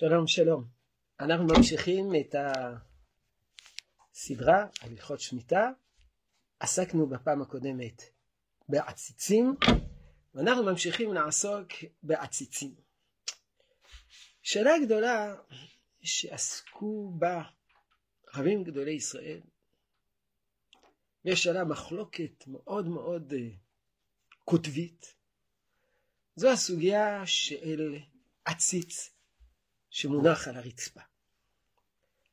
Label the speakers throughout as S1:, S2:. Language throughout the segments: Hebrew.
S1: שלום שלום. אנחנו ממשיכים את הסדרה על הלכות שמיטה. עסקנו בפעם הקודמת בעציצים, ואנחנו ממשיכים לעסוק בעציצים. שאלה גדולה שעסקו בה רבים גדולי ישראל, ויש עליה מחלוקת מאוד מאוד קוטבית, אה, זו הסוגיה של עציץ שמונח על הרצפה.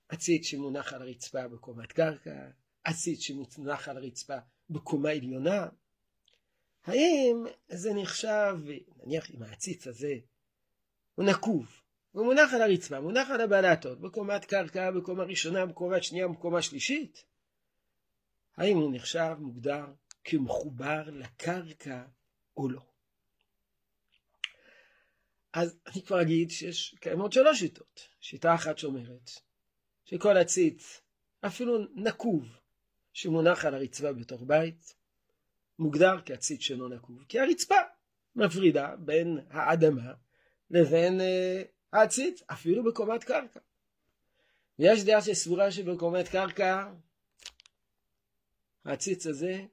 S1: עציץ שמונח על הרצפה בקומת קרקע, עציץ שמונח על הרצפה בקומה עליונה. האם זה נחשב, נניח אם העציץ הזה הוא נקוב, הוא מונח על הרצפה, מונח על הבלטות, בקומת קרקע, בקומה ראשונה, בקומה שנייה, בקומה שלישית, האם הוא נחשב, מוגדר, כמחובר לקרקע או לא? אז אני כבר אגיד שיש קיימות שלוש שיטות. שיטה אחת שאומרת שכל הציץ, אפילו נקוב, שמונח על הרצפה בתוך בית, מוגדר כעציץ שאינו נקוב, כי הרצפה מפרידה בין האדמה לבין uh, העציץ, אפילו בקומת קרקע. ויש דעה שסבורה שבקומת קרקע העציץ הזה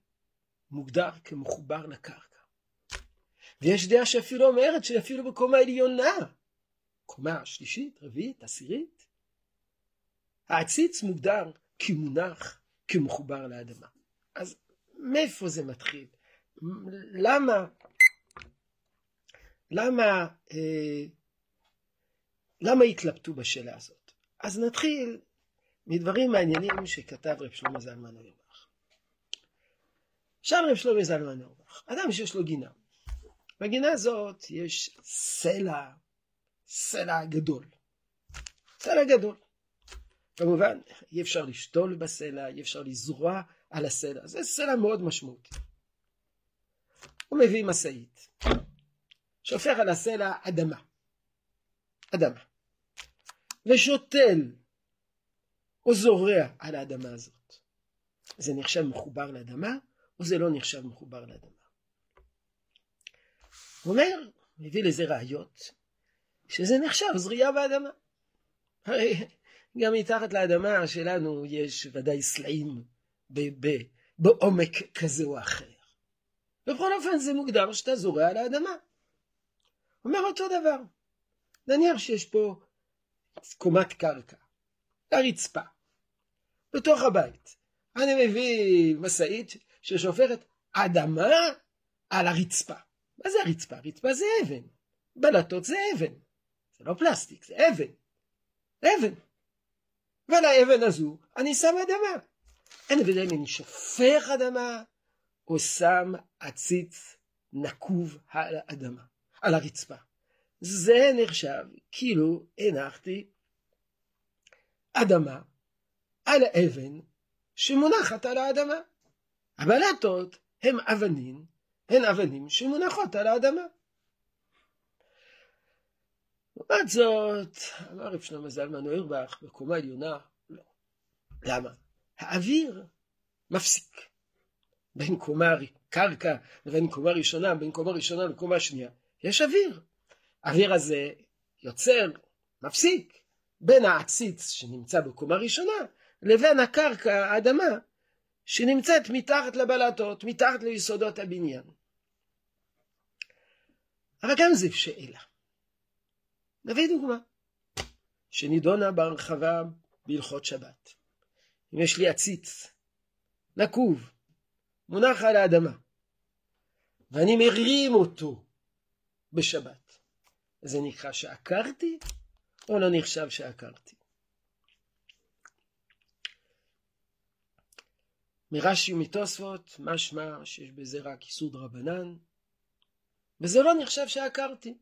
S1: מוגדר כמחובר לקרקע. ויש דעה שאפילו אומרת שאפילו בקומה עליונה, קומה שלישית, רביעית, עשירית, העציץ מוגדר כמונח, כמחובר לאדמה. אז מאיפה זה מתחיל? למה, למה, אה, למה התלבטו בשאלה הזאת? אז נתחיל מדברים מעניינים שכתב רב שלמה זלמן אוירבך. שאל רב שלמה זלמן אוירבך, אדם שיש לו גינה, בגינה הזאת יש סלע, סלע גדול. סלע גדול. כמובן, אי אפשר לשתול בסלע, אי אפשר לזרוע על הסלע. זה סלע מאוד משמעותי. הוא מביא משאית, שופך על הסלע אדמה. אדמה. ושותל או זורע על האדמה הזאת. זה נחשב מחובר לאדמה, או זה לא נחשב מחובר לאדמה. הוא אומר, מביא לזה ראיות, שזה נחשב זריעה באדמה. הרי גם מתחת לאדמה שלנו יש ודאי סלעים בעומק כזה או אחר. בכל אופן זה מוגדר שאתה זורע על האדמה. אומר אותו דבר. נניח שיש פה קומת קרקע, הרצפה, בתוך הבית. אני מביא משאית ששופכת אדמה על הרצפה. מה זה הרצפה? רצפה זה אבן. בלטות זה אבן. זה לא פלסטיק, זה אבן. אבן. ועל האבן הזו אני שם אדמה. אין הבדל אם אני שופך אדמה או שם עציץ נקוב על האדמה, על הרצפה. זה נחשב כאילו הנחתי אדמה על האבן שמונחת על האדמה. הבלטות הם אבנים הן אבנים שמונחות על האדמה. לעומת זאת, אמר רב שלמה זלמן אוירבך בקומה עליונה, לא. למה? האוויר מפסיק. בין קומה קרקע לבין קומה ראשונה, בין קומה ראשונה לקומה שנייה, יש אוויר. האוויר הזה יוצר, מפסיק, בין העציץ שנמצא בקומה ראשונה לבין הקרקע, האדמה, שנמצאת מתחת לבלטות, מתחת ליסודות הבניין. אבל גם זו שאלה. נביא דוגמה שנידונה בהרחבה בהלכות שבת. אם יש לי עציץ נקוב, מונח על האדמה, ואני מרים אותו בשבת, זה נקרא שעקרתי או לא נחשב שעקרתי? מרש"י ומתוספות, משמע שיש בזה רק ייסוד רבנן, וזה לא נחשב שעקרתי.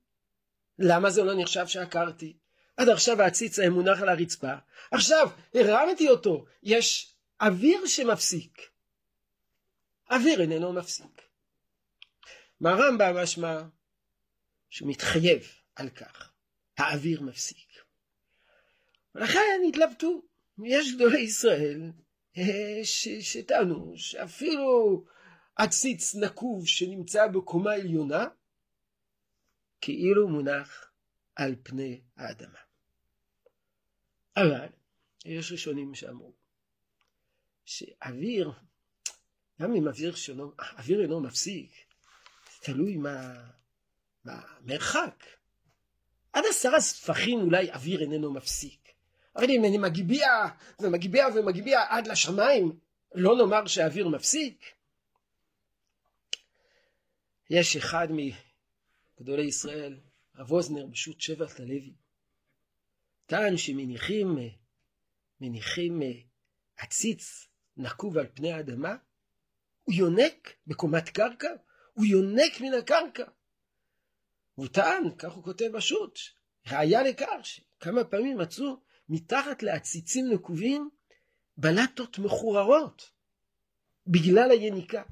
S1: למה זה לא נחשב שעקרתי? עד עכשיו העציץ היה מונח על הרצפה, עכשיו הרמתי אותו, יש אוויר שמפסיק. אוויר איננו מפסיק. מהרמב"ם משמע שהוא מתחייב על כך, האוויר מפסיק. ולכן התלבטו, יש גדולי ישראל שטענו שאפילו עציץ נקוב שנמצא בקומה עליונה, כאילו מונח על פני האדמה. אבל יש ראשונים שאמרו שאוויר, גם אם אוויר, שלא, אוויר אינו מפסיק, תלוי מה, מה מרחק. עד עשרה ספחים אולי אוויר איננו מפסיק. אבל אם אני מגביע ומגביע ומגביע עד לשמיים, לא נאמר שהאוויר מפסיק? יש אחד מגדולי ישראל, רב אוזנר, בשו"ת שבט הלוי, טען שמניחים מניחים עציץ נקוב על פני האדמה, הוא יונק בקומת קרקע, הוא יונק מן הקרקע. הוא טען, כך הוא כותב בשו"ת, ראיה לכך שכמה פעמים מצאו מתחת לעציצים נקובים בלטות מחוררות בגלל היניקה.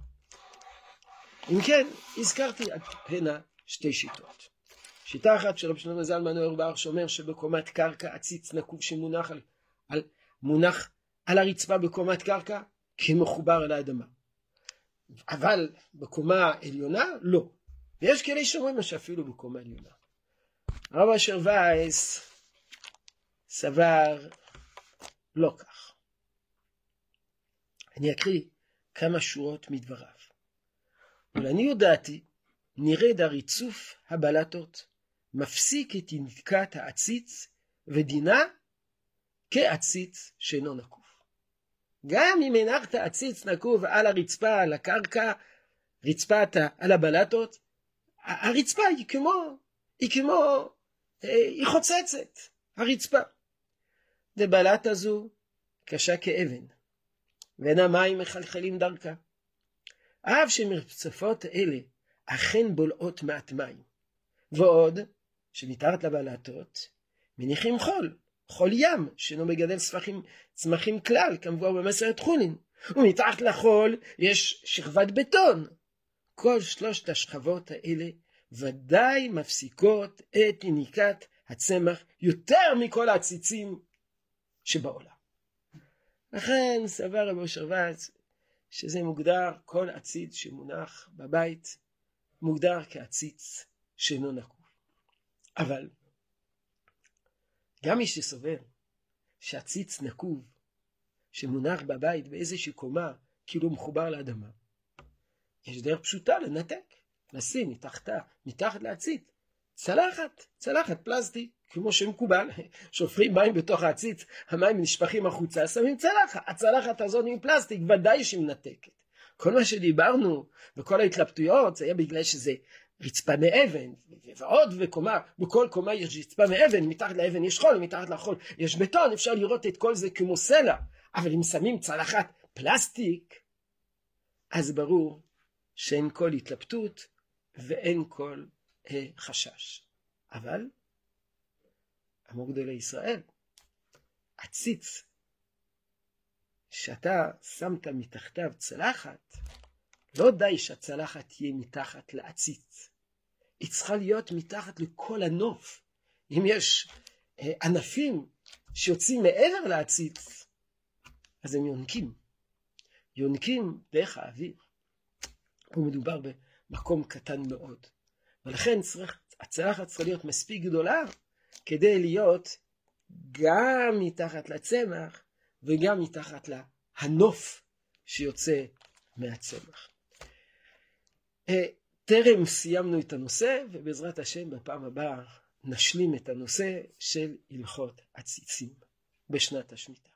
S1: אם כן, הזכרתי עד הנה שתי שיטות. שיטה אחת של רבי שלמה זלמן אוירבך שאומר שבקומת קרקע עציץ נקוב שמונח על, על, מונח על הרצפה בקומת קרקע כמחובר אל האדמה. אבל בקומה עליונה לא. ויש כאלה שאומרים שאפילו בקומה עליונה. הרב אשר וייס סבר לא כך. אני אקריא כמה שורות מדבריו. ולעניות דעתי, נרד הריצוף הבלטות מפסיק את ינקת העציץ ודינה כעציץ שאינו נקוב. גם אם הנחת עציץ נקוב על הרצפה, על הקרקע, רצפת, על הבלטות, הרצפה היא כמו, היא כמו, אה, היא חוצצת, הרצפה. דבלת הזו קשה כאבן, ואין המים מחלחלים דרכה. אף שמרצפות אלה אכן בולעות מעט מים. ועוד, שמתחת לבלטות, מניחים חול, חול ים, שאינו מגדל צמחים, צמחים כלל, כמבואר במסרת חולין. ומתחת לחול יש שכבת בטון. כל שלושת השכבות האלה ודאי מפסיקות את יניקת הצמח יותר מכל העציצים שבעולם. לכן סבר רבי אושר וץ שזה מוגדר, כל עציץ שמונח בבית מוגדר כעציץ שאינו נקוב. אבל גם מי שסובר שעציץ נקוב שמונח בבית באיזושהי קומה כאילו מחובר לאדמה, יש דרך פשוטה לנתק, לשים מתחתה, מתחת לעציץ, צלחת, צלחת פלסטיק, כמו שמקובל, שופכים מים בתוך העציץ, המים נשפכים החוצה, שמים צלחת, הצלחת הזאת עם פלסטיק, ודאי שהיא מנתקת. כל מה שדיברנו וכל ההתלבטויות זה היה בגלל שזה רצפה מאבן, ועוד וקומה, בכל קומה יש רצפה מאבן, מתחת לאבן יש חול, מתחת לחול יש בטון, אפשר לראות את כל זה כמו סלע, אבל אם שמים צלחת פלסטיק, אז ברור שאין כל התלבטות ואין כל חשש. אבל, אמרו גדולי ישראל, עציץ שאתה שמת מתחתיו צלחת, לא די שהצלחת תהיה מתחת לעציץ, היא צריכה להיות מתחת לכל הנוף. אם יש אה, ענפים שיוצאים מעבר לעציץ, אז הם יונקים. יונקים דרך האוויר. פה מדובר במקום קטן מאוד. ולכן צריך, הצלחת צריכה להיות מספיק גדולה כדי להיות גם מתחת לצמח וגם מתחת להנוף שיוצא מהצמח. אה, טרם סיימנו את הנושא, ובעזרת השם בפעם הבאה נשלים את הנושא של הלכות הציצים בשנת השמיטה.